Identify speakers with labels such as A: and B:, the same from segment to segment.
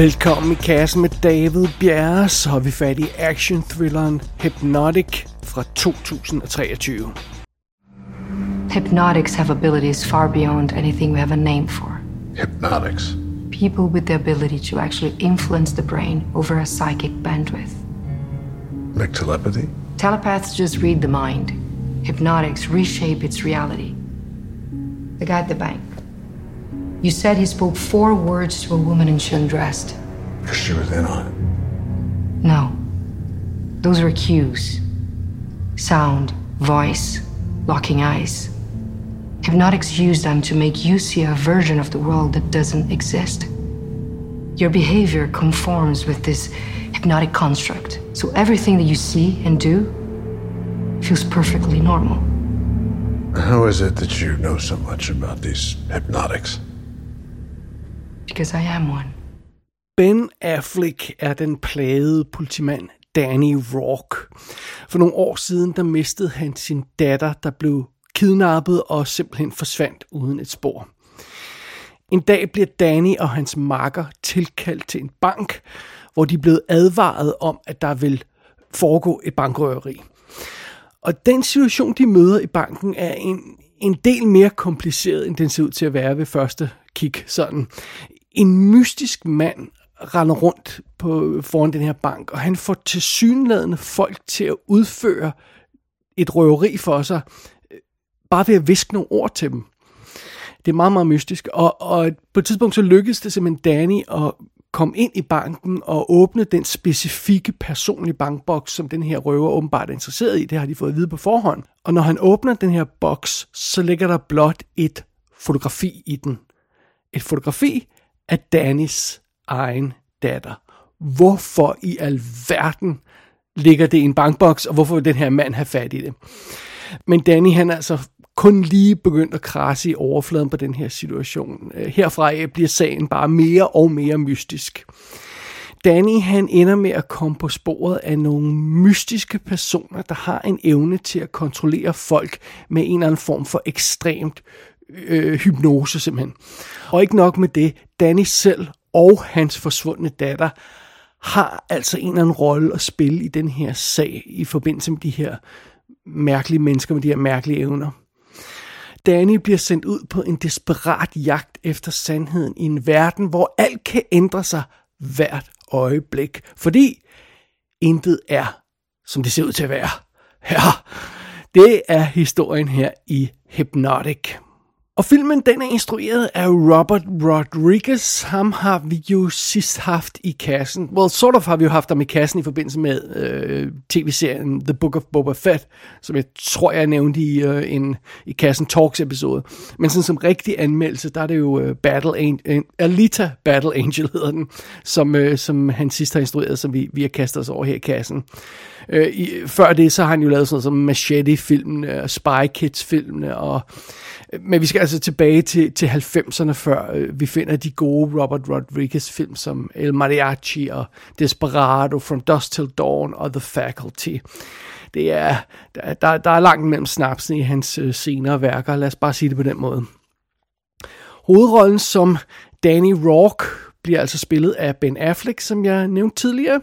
A: Velkommen i kassen med David Bjerre, så har vi fat i action-thrilleren Hypnotic fra 2023.
B: Hypnotics have abilities far beyond anything we have a name for.
C: Hypnotics.
B: People with the ability to actually influence the brain over a psychic bandwidth.
C: Like telepathy?
B: Telepaths just read the mind. Hypnotics reshape its reality. The guy at the bank. You said he spoke four words to a woman in Shun dressed.
C: Because she was in on it.
B: No. Those were cues sound, voice, locking eyes. Hypnotics use them to make you see a version of the world that doesn't exist. Your behavior conforms with this hypnotic construct, so everything that you see and do feels perfectly normal.
C: How is it that you know so much about these hypnotics?
B: Because I am one.
A: Ben Affleck er den plagede politimand Danny Rourke. For nogle år siden, der mistede han sin datter, der blev kidnappet og simpelthen forsvandt uden et spor. En dag bliver Danny og hans makker tilkaldt til en bank, hvor de er blevet advaret om, at der vil foregå et bankrøveri. Og den situation, de møder i banken, er en, en del mere kompliceret, end den ser ud til at være ved første kig. Sådan. En mystisk mand render rundt på, foran den her bank, og han får tilsyneladende folk til at udføre et røveri for sig, øh, bare ved at viske nogle ord til dem. Det er meget, meget mystisk. Og, og på et tidspunkt så lykkedes det simpelthen Danny at komme ind i banken og åbne den specifikke personlige bankboks, som den her røver åbenbart er interesseret i. Det har de fået at vide på forhånd. Og når han åbner den her boks, så ligger der blot et fotografi i den. Et fotografi af Dannys egen datter. Hvorfor i alverden ligger det i en bankboks, og hvorfor vil den her mand have fat i det? Men Danny, han er altså kun lige begyndt at krasse i overfladen på den her situation. Øh, herfra bliver sagen bare mere og mere mystisk. Danny han ender med at komme på sporet af nogle mystiske personer, der har en evne til at kontrollere folk med en eller anden form for ekstremt øh, hypnose simpelthen. Og ikke nok med det, Danny selv og hans forsvundne datter har altså en eller anden rolle at spille i den her sag i forbindelse med de her mærkelige mennesker med de her mærkelige evner. Danny bliver sendt ud på en desperat jagt efter sandheden i en verden, hvor alt kan ændre sig hvert øjeblik. Fordi intet er, som det ser ud til at være. Ja, det er historien her i Hypnotic. Og filmen den er instrueret af Robert Rodriguez. Ham har vi jo sidst haft i kassen. Well, sort of har vi jo haft ham i kassen i forbindelse med øh, tv-serien The Book of Boba Fett, som jeg tror, jeg nævnte i øh, en i kassen Talks episode. Men sådan som rigtig anmeldelse, der er det jo øh, Battle Angel, Alita Battle Angel hedder den, som, øh, som han sidst har instrueret, som vi, vi har kastet os over her i kassen. Øh, i, før det, så har han jo lavet sådan noget som Machete-filmene, Spy Kids-filmene og men vi skal altså tilbage til, til 90'erne, før øh, vi finder de gode Robert Rodriguez film som El Mariachi og Desperado, From Dusk Till Dawn og The Faculty. Det er, der, der er langt mellem snapsen i hans øh, senere værker, lad os bare sige det på den måde. Hovedrollen som Danny Rourke bliver altså spillet af Ben Affleck, som jeg nævnte tidligere.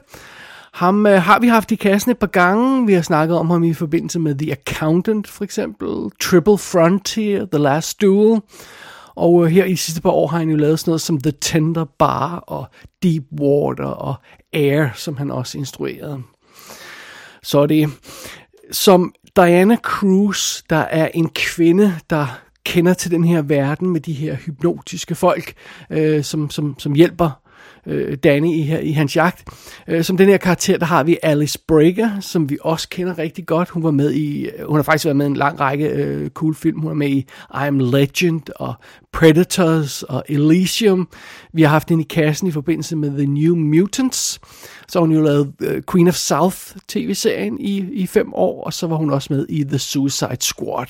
A: Ham øh, har vi haft i kassen et par gange. Vi har snakket om ham i forbindelse med The Accountant, for eksempel. Triple Frontier, The Last Duel. Og øh, her i de sidste par år har han jo lavet sådan noget som The Tender Bar og Deep Water og Air, som han også instruerede. Så er det som Diana Cruz, der er en kvinde, der kender til den her verden med de her hypnotiske folk, øh, som, som, som hjælper øh, Danny i, her, i hans jagt. Øh, som den her karakter, der har vi Alice Breaker, som vi også kender rigtig godt. Hun var med i, øh, hun har faktisk været med i en lang række øh, cool film. Hun er med i I Am Legend og Predators og Elysium. Vi har haft hende i kassen i forbindelse med The New Mutants. Så har hun jo lavet øh, Queen of South tv-serien i, i fem år, og så var hun også med i The Suicide Squad.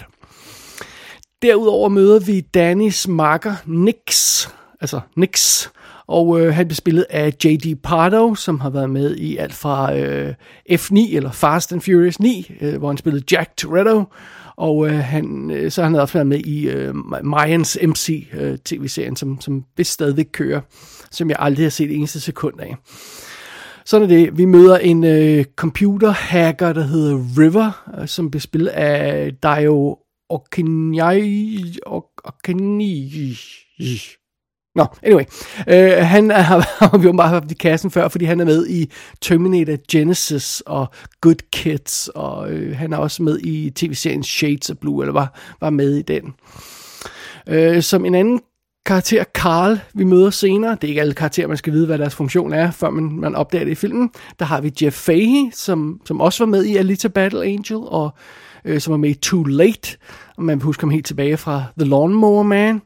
A: Derudover møder vi Dannys makker Nix, altså Nix, og øh, han blev spillet af J.D. Pardo, som har været med i alt fra øh, F9 eller Fast and Furious 9, øh, hvor han spillede Jack Toretto. Og øh, han, øh, så har han også været med i øh, Mayans MC-tv-serien, øh, som, som vist stadigvæk kører, som jeg aldrig har set eneste sekund af. Sådan er det. Vi møder en øh, computerhacker, der hedder River, øh, som bliver spillet af Dio Okinyai. Okinyai. Nå, anyway. Øh, han har vi jo bare haft i kassen før, fordi han er med i Terminator Genesis og Good Kids, og øh, han er også med i tv-serien Shades of Blue, eller var, var med i den. Øh, som en anden karakter, Carl, vi møder senere, det er ikke alle karakterer, man skal vide, hvad deres funktion er, før man, man opdager det i filmen. Der har vi Jeff Fahey, som, som også var med i Alita Battle Angel, og øh, som var med i Too Late, og man husker ham helt tilbage fra The Lawnmower Man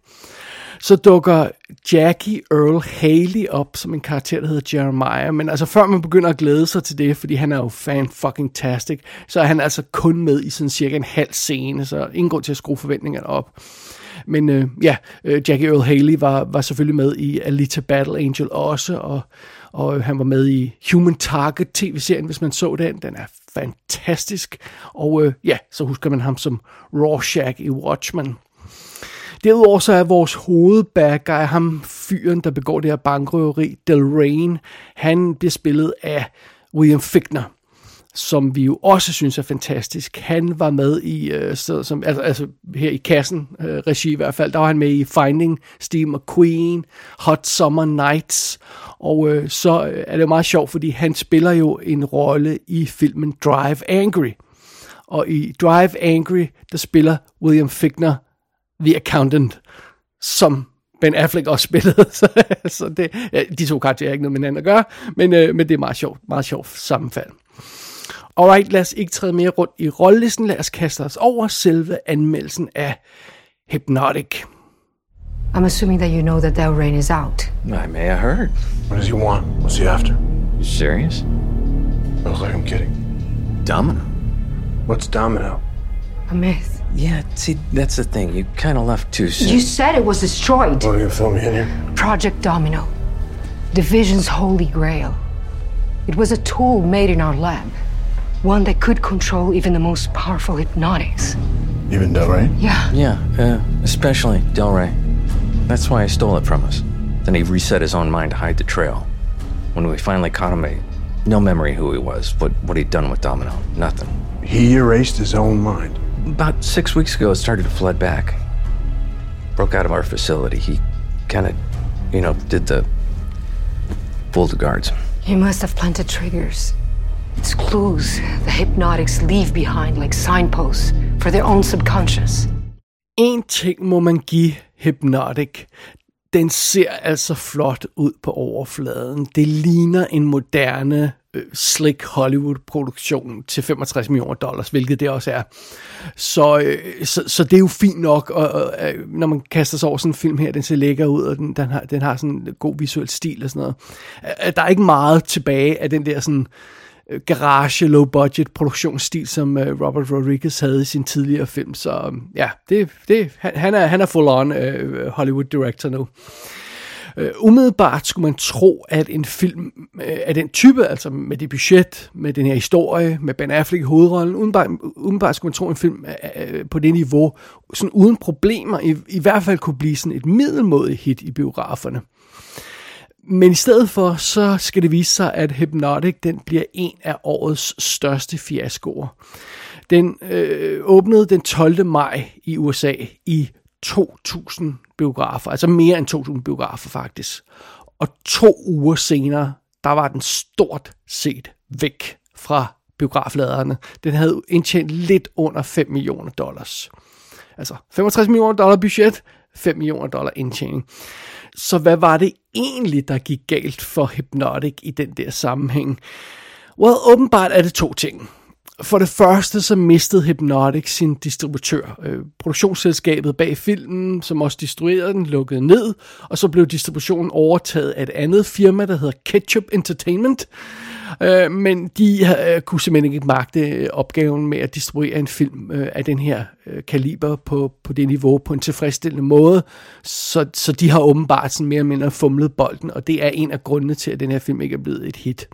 A: så dukker Jackie Earl Haley op som en karakter, der hedder Jeremiah. Men altså før man begynder at glæde sig til det, fordi han er jo fan fucking tastic, så er han altså kun med i sådan cirka en halv scene, så ingen grund til at skrue forventningerne op. Men øh, ja, øh, Jackie Earl Haley var, var selvfølgelig med i Alita Battle Angel også, og, og øh, han var med i Human Target tv-serien, hvis man så den. Den er fantastisk. Og øh, ja, så husker man ham som Rorschach i Watchmen. Derudover så er vores hovedbagger, ham fyren, der begår det her bankrøveri, Del Rain, han bliver spillet af William Fickner som vi jo også synes er fantastisk. Han var med i, øh, så, som, altså, altså her i kassen, øh, regi i hvert fald, der var han med i Finding Steve McQueen, Hot Summer Nights, og øh, så øh, er det jo meget sjovt, fordi han spiller jo en rolle i filmen Drive Angry. Og i Drive Angry, der spiller William Fickner The Accountant, som Ben Affleck også spillede. så, så det, ja, de to karakterer har ikke noget med hinanden at gøre, men, øh, men det er meget sjovt, meget sjovt sammenfald. Alright, lad os ikke træde mere rundt i rollelisten. Lad os kaste os over selve anmeldelsen af Hypnotic.
B: I'm assuming that you know that Del Rain is out.
D: I may have heard.
C: What does he want? What's he after?
D: You serious?
C: Looks like I'm kidding.
D: Domino?
C: What's Domino?
B: A myth.
D: Yeah, see, that's the thing. You kind of left too soon.
B: You said it was destroyed.
C: Want to fill me in here?
B: Project Domino. Division's holy grail. It was a tool made in our lab. One that could control even the most powerful hypnotics.
C: Even Del Rey?
B: Yeah.
D: Yeah, uh, especially Delray. That's why he stole it from us. Then he reset his own mind to hide the trail. When we finally caught him, he, no memory who he was, what, what he'd done with Domino. Nothing.
C: He erased his own mind.
D: About six weeks ago, it started to flood back. Broke out of our facility. He kind of, you know, did the fooled the guards.
B: He must have planted triggers. It's clues the hypnotics leave behind like signposts for their own subconscious.
A: En ting må man give Hypnotic. Den ser altså flot ud på overfladen. Det ligner en moderne øh, slick Hollywood-produktion til 65 millioner dollars, hvilket det også er. Så, øh, så, så det er jo fint nok, og, og, øh, når man kaster sig over sådan en film her, den ser lækker ud, og den, den, har, den har sådan en god visuel stil og sådan noget. Øh, øh der er ikke meget tilbage af den der sådan øh, garage low budget produktionsstil, som øh, Robert Rodriguez havde i sin tidligere film. Så ja, det, det, han, han, er, han er full on uh, Hollywood director nu. Øh, umiddelbart skulle man tro, at en film øh, af den type, altså med det budget, med den her historie, med Ben Affleck i hovedrollen, umiddelbart, umiddelbart skulle man tro, at en film øh, øh, på det niveau, sådan uden problemer, i, i hvert fald kunne blive sådan et middelmådigt hit i biograferne. Men i stedet for, så skal det vise sig, at Hypnotic den bliver en af årets største fiaskoer. Den øh, åbnede den 12. maj i USA i 2.000 biografer, altså mere end 2.000 biografer faktisk. Og to uger senere, der var den stort set væk fra biografladerne. Den havde indtjent lidt under 5 millioner dollars. Altså 65 millioner dollar budget, 5 millioner dollar indtjening. Så hvad var det egentlig, der gik galt for Hypnotic i den der sammenhæng? Well, åbenbart er det to ting. For det første så mistede Hypnotic sin distributør. Øh, produktionsselskabet bag filmen, som også distribuerede den, lukkede ned, og så blev distributionen overtaget af et andet firma, der hedder Ketchup Entertainment. Øh, men de øh, kunne simpelthen ikke magte øh, opgaven med at distribuere en film øh, af den her øh, kaliber på, på det niveau på en tilfredsstillende måde. Så, så de har åbenbart sådan mere eller mindre fumlet bolden, og det er en af grundene til, at den her film ikke er blevet et hit.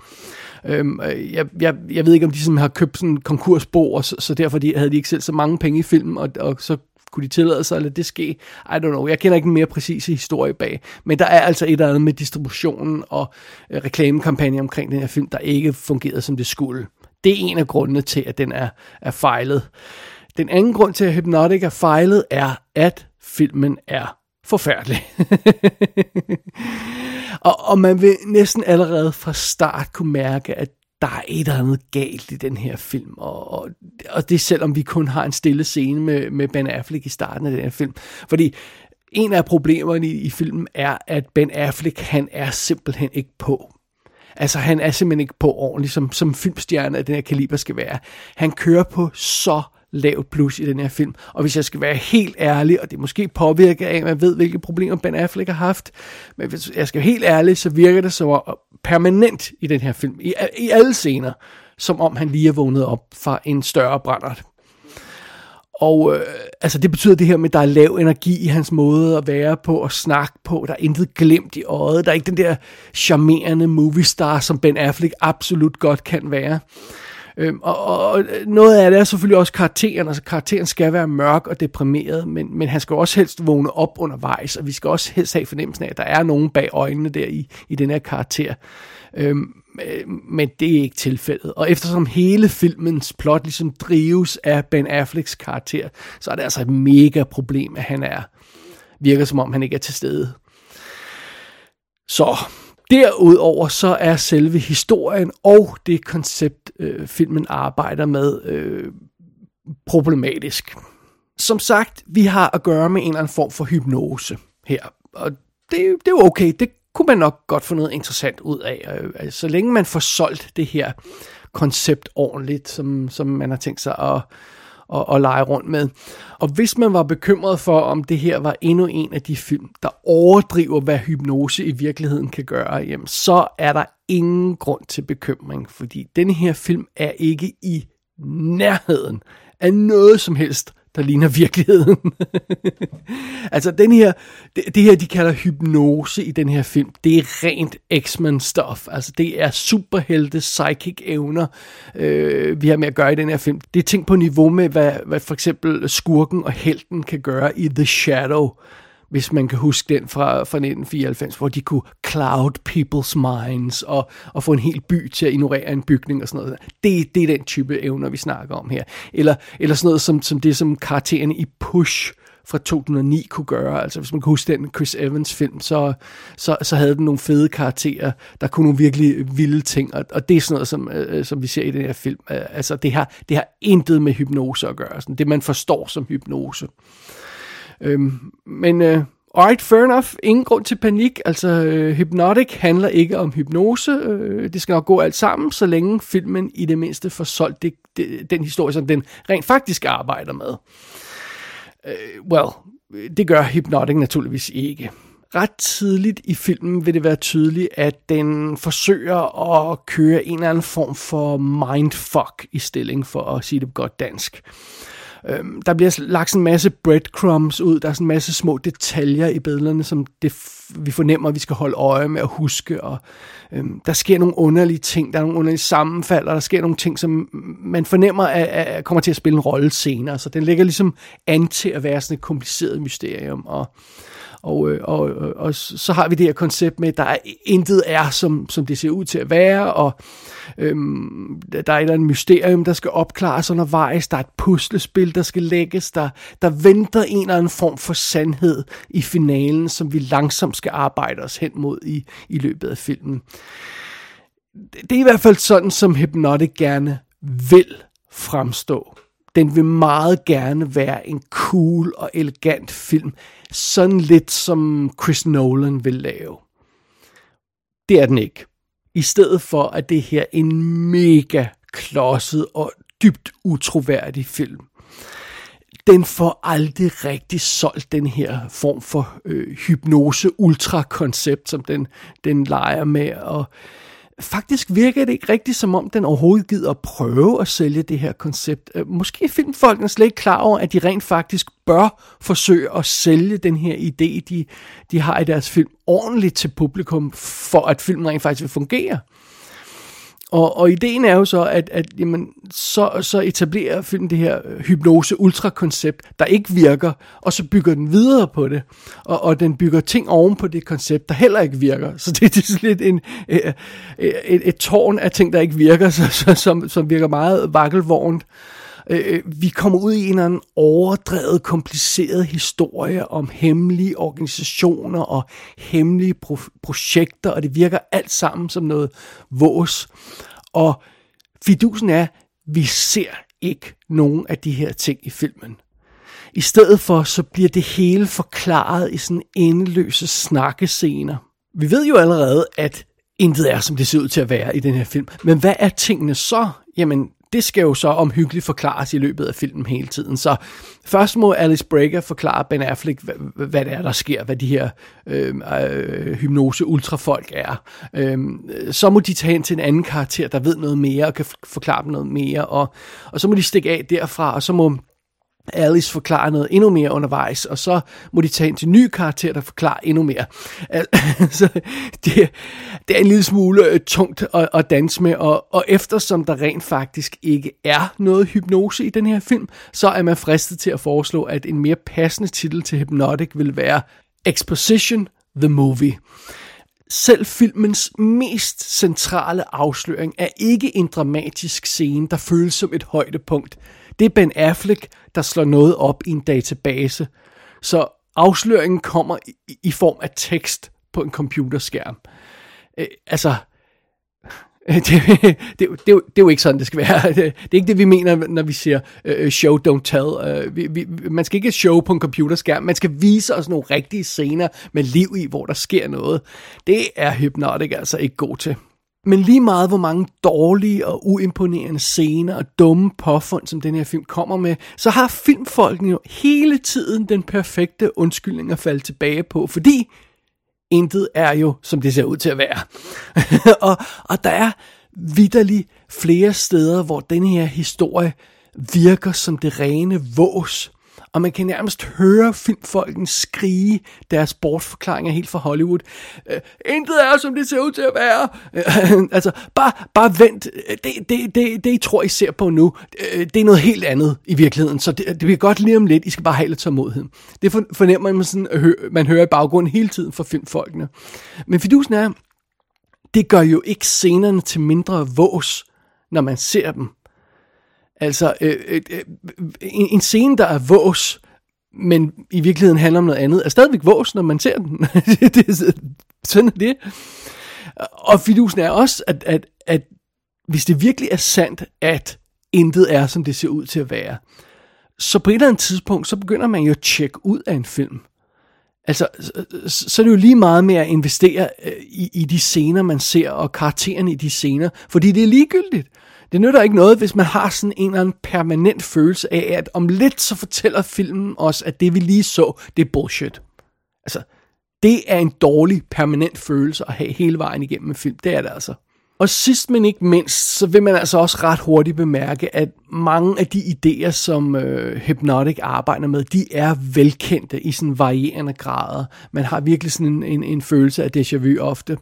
A: Øhm, øh, jeg, jeg, jeg ved ikke, om de sådan har købt sådan en konkursbo, og så, så derfor de, havde de ikke selv så mange penge i filmen, og, og så kunne de tillade sig at lade det ske? I don't know. Jeg kender ikke en mere præcise historie bag. Men der er altså et eller andet med distributionen og øh, reklamekampagne omkring den her film, der ikke fungerede, som det skulle. Det er en af grundene til, at den er, er fejlet. Den anden grund til, at Hypnotic er fejlet, er, at filmen er forfærdelig. og, og man vil næsten allerede fra start kunne mærke, at der er et eller andet galt i den her film, og, og, og det selvom vi kun har en stille scene med, med Ben Affleck i starten af den her film. Fordi en af problemerne i, i filmen er, at Ben Affleck, han er simpelthen ikke på. Altså, han er simpelthen ikke på ordentligt, som, som filmstjerne af den her kaliber skal være. Han kører på så lavt plus i den her film. Og hvis jeg skal være helt ærlig, og det er måske påvirket af, at man ved, hvilke problemer Ben Affleck har haft, men hvis jeg skal være helt ærlig, så virker det så permanent i den her film, i, i alle scener, som om han lige er vågnet op fra en større brændert. Og øh, altså det betyder det her med, at der er lav energi i hans måde at være på og snakke på. Der er intet glemt i øjet. Der er ikke den der charmerende movie star, som Ben Affleck absolut godt kan være. Øhm, og, og noget af det er selvfølgelig også karakteren. Altså karakteren skal være mørk og deprimeret, men, men han skal også helst vågne op undervejs, og vi skal også helst have fornemmelsen af, at der er nogen bag øjnene der i, i den her karakter. Øhm, øh, men det er ikke tilfældet. Og eftersom hele filmens plot ligesom drives af Ben Afflecks karakter, så er det altså et mega problem, at han er virker som om han ikke er til stede. Så Derudover så er selve historien og det koncept, øh, filmen arbejder med, øh, problematisk. Som sagt, vi har at gøre med en eller anden form for hypnose her. Og det, det er jo okay, det kunne man nok godt få noget interessant ud af. Øh, altså, så længe man får solgt det her koncept ordentligt, som, som man har tænkt sig at, at, at lege rundt med. Og hvis man var bekymret for, om det her var endnu en af de film, der overdriver, hvad hypnose i virkeligheden kan gøre, jamen, så er der ingen grund til bekymring, fordi denne her film er ikke i nærheden af noget som helst, der ligner virkeligheden. altså den her, det, det her de kalder hypnose i den her film, det er rent X-Men stuff. Altså det er superhelte psychic evner, øh, vi har med at gøre i den her film. Det er ting på niveau med, hvad, hvad for eksempel skurken og helten kan gøre i The Shadow hvis man kan huske den fra, fra 1994, hvor de kunne cloud people's minds og, og få en hel by til at ignorere en bygning og sådan noget. Det, det er den type evner, vi snakker om her. Eller, eller sådan noget som, som det, som karaktererne i Push fra 2009 kunne gøre. Altså hvis man kan huske den Chris Evans film, så, så, så havde den nogle fede karakterer, der kunne nogle virkelig vilde ting, og, og det er sådan noget, som, øh, som vi ser i den her film. Øh, altså det har, det har intet med hypnose at gøre, sådan det man forstår som hypnose. Øhm, men øh, alright, fair enough. Ingen grund til panik. Altså, øh, Hypnotic handler ikke om hypnose. Øh, det skal nok gå alt sammen, så længe filmen i det mindste får solgt det, det, den historie, som den rent faktisk arbejder med. Øh, well, det gør Hypnotic naturligvis ikke. Ret tidligt i filmen vil det være tydeligt, at den forsøger at køre en eller anden form for mindfuck i stilling, for at sige det godt dansk. Øhm, der bliver lagt en masse breadcrumbs ud, der er sådan en masse små detaljer i billederne, som det, vi fornemmer, at vi skal holde øje med at huske, og øhm, der sker nogle underlige ting, der er nogle underlige sammenfald, og der sker nogle ting, som man fornemmer at, at kommer til at spille en rolle senere, så den ligger ligesom an til at være sådan et kompliceret mysterium, og og, øh, og, og, og så har vi det her koncept med, at der er, intet er, som, som det ser ud til at være, og øhm, der er et eller andet mysterium, der skal opklares undervejs, der er et puslespil, der skal lægges, der, der venter en eller anden form for sandhed i finalen, som vi langsomt skal arbejde os hen mod i, i løbet af filmen. Det er i hvert fald sådan, som Hypnotic gerne vil fremstå. Den vil meget gerne være en cool og elegant film, sådan lidt som Chris Nolan vil lave. Det er den ikke. I stedet for, at det her er en mega klodset og dybt utroværdig film. Den får aldrig rigtig solgt den her form for øh, hypnose-ultra-koncept, som den, den leger med. Og faktisk virker det ikke rigtigt, som om den overhovedet gider at prøve at sælge det her koncept. Øh, måske er filmfolkene slet ikke klar over, at de rent faktisk bør forsøge at sælge den her idé, de, de har i deres film, ordentligt til publikum, for at filmen rent faktisk vil fungere. Og, og ideen er jo så, at, at jamen, så, så etablerer filmen det her øh, hypnose-ultra-koncept, der ikke virker, og så bygger den videre på det. Og, og den bygger ting oven på det koncept, der heller ikke virker. Så det, det er sådan lidt en, et, et, et tårn af ting, der ikke virker, så, så, som, som virker meget vakkelvognt. Øh, Øh, øh, vi kommer ud i en eller anden overdrevet, kompliceret historie om hemmelige organisationer og hemmelige pro- projekter, og det virker alt sammen som noget vås. Og fidusen er, vi ser ikke nogen af de her ting i filmen. I stedet for, så bliver det hele forklaret i sådan endeløse snakkescener. Vi ved jo allerede, at intet er, som det ser ud til at være i den her film. Men hvad er tingene så? Jamen, det skal jo så omhyggeligt forklares i løbet af filmen hele tiden. Så først må Alice Breaker forklare Ben Affleck, hvad, hvad det er, der sker, hvad de her øhm, øh, øh, hypnose-ultrafolk er. Øh, så må de tage hen til en anden karakter, der ved noget mere og kan forklare dem noget mere, og, og så må de stikke af derfra, og så må Alice forklarer noget endnu mere undervejs, og så må de tage ind til nye karakter, der forklarer endnu mere. Altså, det, det er en lille smule øh, tungt at, at danse med, og, og eftersom der rent faktisk ikke er noget hypnose i den her film, så er man fristet til at foreslå, at en mere passende titel til Hypnotic vil være Exposition The Movie. Selv filmens mest centrale afsløring er ikke en dramatisk scene, der føles som et højdepunkt. Det er Ben Affleck, der slår noget op i en database. Så afsløringen kommer i, i form af tekst på en computerskærm. Øh, altså, det, det, det, det, er jo ikke sådan, det skal være. Det, det er ikke det, vi mener, når vi siger uh, show, don't tell. Uh, vi, vi, man skal ikke show på en computerskærm. Man skal vise os nogle rigtige scener med liv i, hvor der sker noget. Det er Hypnotic altså ikke god til. Men lige meget hvor mange dårlige og uimponerende scener og dumme påfund, som den her film kommer med, så har filmfolkene jo hele tiden den perfekte undskyldning at falde tilbage på, fordi intet er jo, som det ser ud til at være. og, og der er vidderligt flere steder, hvor den her historie virker som det rene vås og man kan nærmest høre filmfolken skrige deres bortforklaringer helt fra Hollywood. Øh, Intet er, som det ser ud til at være. Øh, altså, bare, bare vent. Det, det, det, det, I tror, I ser på nu, øh, det er noget helt andet i virkeligheden. Så det, det bliver godt lige om lidt. I skal bare have lidt tålmodighed. Det fornemmer man, sådan, man hører i baggrunden hele tiden fra filmfolkene. Men fidusen er, det gør jo ikke scenerne til mindre vås, når man ser dem. Altså, øh, øh, øh, en, en scene, der er vås, men i virkeligheden handler om noget andet, er stadigvæk vås, når man ser den. det, sådan er det. Og fidusen er også, at, at, at hvis det virkelig er sandt, at intet er, som det ser ud til at være, så på et eller andet tidspunkt, så begynder man jo at tjekke ud af en film. Altså, så, så er det jo lige meget med at investere øh, i, i de scener, man ser, og karaktererne i de scener, fordi det er ligegyldigt. Det nytter ikke noget, hvis man har sådan en eller anden permanent følelse af, at om lidt så fortæller filmen os, at det vi lige så, det er bullshit. Altså, det er en dårlig permanent følelse at have hele vejen igennem en film. Det er det altså. Og sidst men ikke mindst, så vil man altså også ret hurtigt bemærke, at mange af de idéer, som øh, Hypnotic arbejder med, de er velkendte i sådan varierende grader. Man har virkelig sådan en, en, en følelse af déjà vu ofte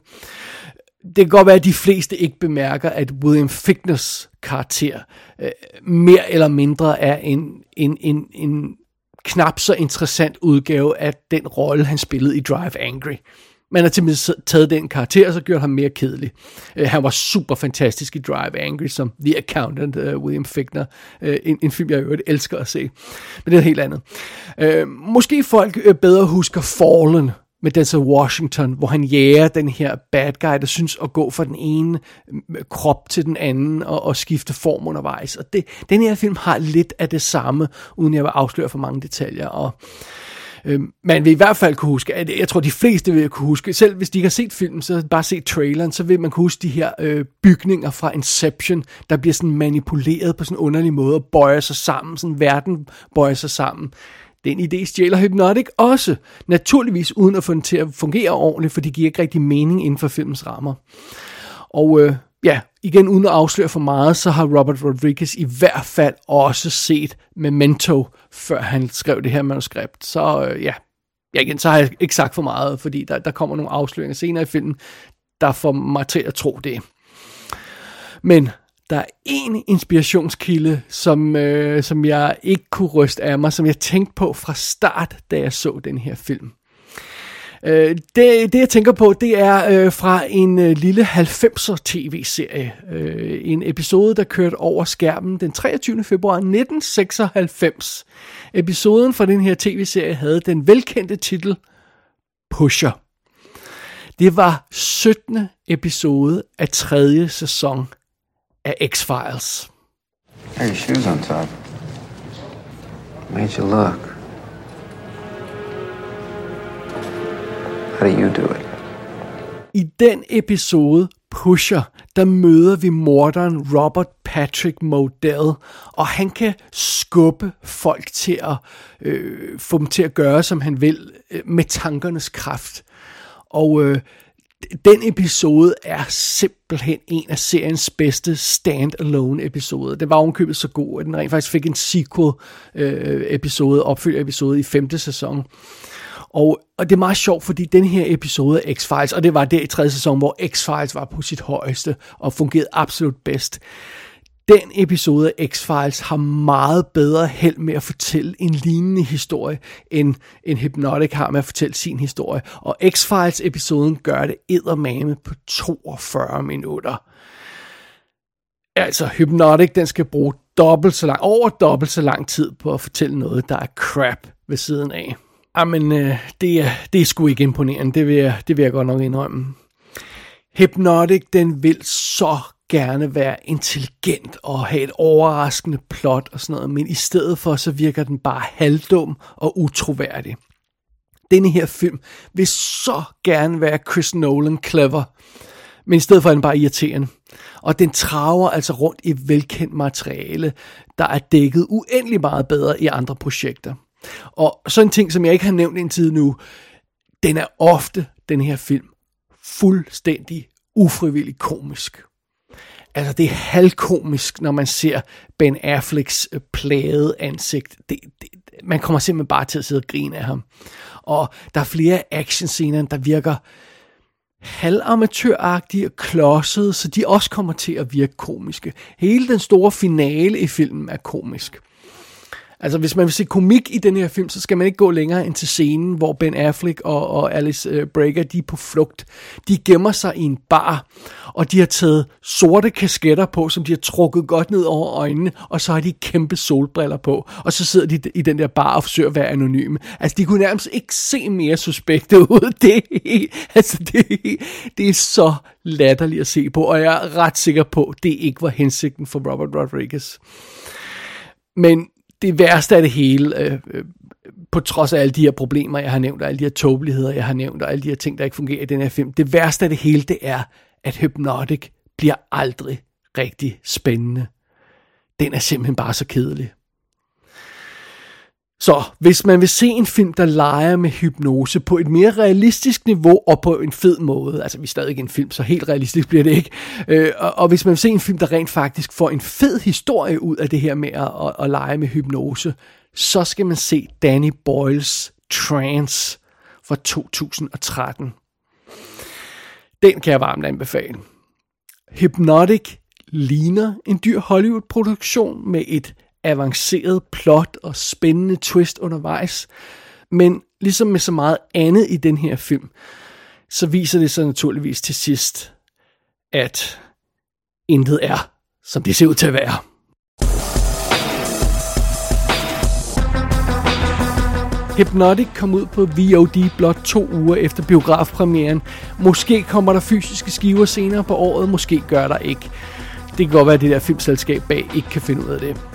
A: det kan godt være, at de fleste ikke bemærker, at William Fickners karakter øh, mere eller mindre er en, en, en, en knap så interessant udgave af den rolle, han spillede i Drive Angry. Man har simpelthen taget den karakter, og så gjort ham mere kedelig. Uh, han var super fantastisk i Drive Angry, som The Accountant, uh, William Fickner. Uh, øh, en, en film, jeg øvrigt elsker at se. Men det er helt andet. Uh, måske folk uh, bedre husker Fallen, med Denzel Washington, hvor han jager den her bad guy, der synes at gå fra den ene mm, krop til den anden og, og skifte form undervejs. Og det, den her film har lidt af det samme, uden jeg vil afsløre for mange detaljer. Og øh, man vil i hvert fald kunne huske, at jeg tror de fleste vil kunne huske, selv hvis de ikke har set filmen, så bare se traileren, så vil man kunne huske de her øh, bygninger fra Inception, der bliver sådan manipuleret på sådan en underlig måde og bøjer sig sammen, sådan verden bøjer sig sammen. Den idé stjæler Hypnotic også, naturligvis uden at få den til at fungere ordentligt, for det giver ikke rigtig mening inden for filmens rammer. Og øh, ja, igen uden at afsløre for meget, så har Robert Rodriguez i hvert fald også set Memento, før han skrev det her manuskript. Så øh, ja, ja, igen, så har jeg ikke sagt for meget, fordi der, der kommer nogle afsløringer senere i filmen, der får mig til at tro det. Men der er en inspirationskilde, som, øh, som jeg ikke kunne ryste af mig, som jeg tænkte på fra start, da jeg så den her film. Øh, det, det jeg tænker på, det er øh, fra en øh, lille 90'er tv-serie. Øh, en episode, der kørte over skærmen den 23. februar 1996. Episoden fra den her tv-serie havde den velkendte titel Pusher. Det var 17. episode af tredje sæson af X-Files.
E: Hey, your shoes on top. Made you look. How do you do it?
A: I den episode Pusher, der møder vi morderen Robert Patrick Modell, og han kan skubbe folk til at øh, få dem til at gøre, som han vil, øh, med tankernes kraft. Og øh, den episode er simpelthen en af seriens bedste stand-alone episoder. Det var ovenkøbet så god, at den rent faktisk fik en sequel øh, episode, opfølger episode i femte sæson. Og, og det er meget sjovt, fordi den her episode af X-Files, og det var der i tredje sæson, hvor X-Files var på sit højeste og fungerede absolut bedst. Den episode af X-Files har meget bedre held med at fortælle en lignende historie, end, end Hypnotic har med at fortælle sin historie. Og X-Files episoden gør det eddermame på 42 minutter. Altså, Hypnotic, den skal bruge dobbelt så lang, over dobbelt så lang tid på at fortælle noget, der er crap ved siden af. Ah, Jamen, øh, det, er, det er sgu ikke imponerende, det vil, jeg, det vil jeg godt nok indrømme. Hypnotic, den vil så gerne være intelligent og have et overraskende plot og sådan noget, men i stedet for, så virker den bare halvdum og utroværdig. Denne her film vil så gerne være Chris Nolan clever, men i stedet for er den bare irriterende. Og den traver altså rundt i velkendt materiale, der er dækket uendelig meget bedre i andre projekter. Og sådan en ting, som jeg ikke har nævnt indtil nu, den er ofte, den her film, fuldstændig ufrivillig komisk. Altså, det er halvkomisk, når man ser Ben Afflecks øh, plade ansigt. Det, det, man kommer simpelthen bare til at sidde og grine af ham. Og der er flere actionscener, der virker halvamatøragtige og klodsede, så de også kommer til at virke komiske. Hele den store finale i filmen er komisk. Altså, hvis man vil se komik i den her film, så skal man ikke gå længere end til scenen, hvor Ben Affleck og, og Alice øh, Breaker, de er på flugt. De gemmer sig i en bar, og de har taget sorte kasketter på, som de har trukket godt ned over øjnene, og så har de kæmpe solbriller på, og så sidder de i den der bar og forsøger at være anonyme. Altså, de kunne nærmest ikke se mere suspekte ud. Det altså, det, det er så latterligt at se på, og jeg er ret sikker på, det ikke var hensigten for Robert Rodriguez. Men det værste af det hele, øh, øh, på trods af alle de her problemer, jeg har nævnt, og alle de her tåbeligheder, jeg har nævnt, og alle de her ting, der ikke fungerer i den her film, det værste af det hele, det er, at Hypnotic bliver aldrig rigtig spændende. Den er simpelthen bare så kedelig. Så hvis man vil se en film, der leger med hypnose på et mere realistisk niveau og på en fed måde, altså vi er stadig en film, så helt realistisk bliver det ikke, øh, og, og hvis man vil se en film, der rent faktisk får en fed historie ud af det her med at, at, at lege med hypnose, så skal man se Danny Boyles Trance fra 2013. Den kan jeg varmt anbefale. Hypnotic ligner en dyr Hollywood-produktion med et avanceret plot og spændende twist undervejs. Men ligesom med så meget andet i den her film, så viser det sig naturligvis til sidst, at intet er, som det ser ud til at være. Hypnotic kom ud på VOD blot to uger efter biografpremieren. Måske kommer der fysiske skiver senere på året, måske gør der ikke. Det kan godt være, at det der filmselskab bag ikke kan finde ud af det.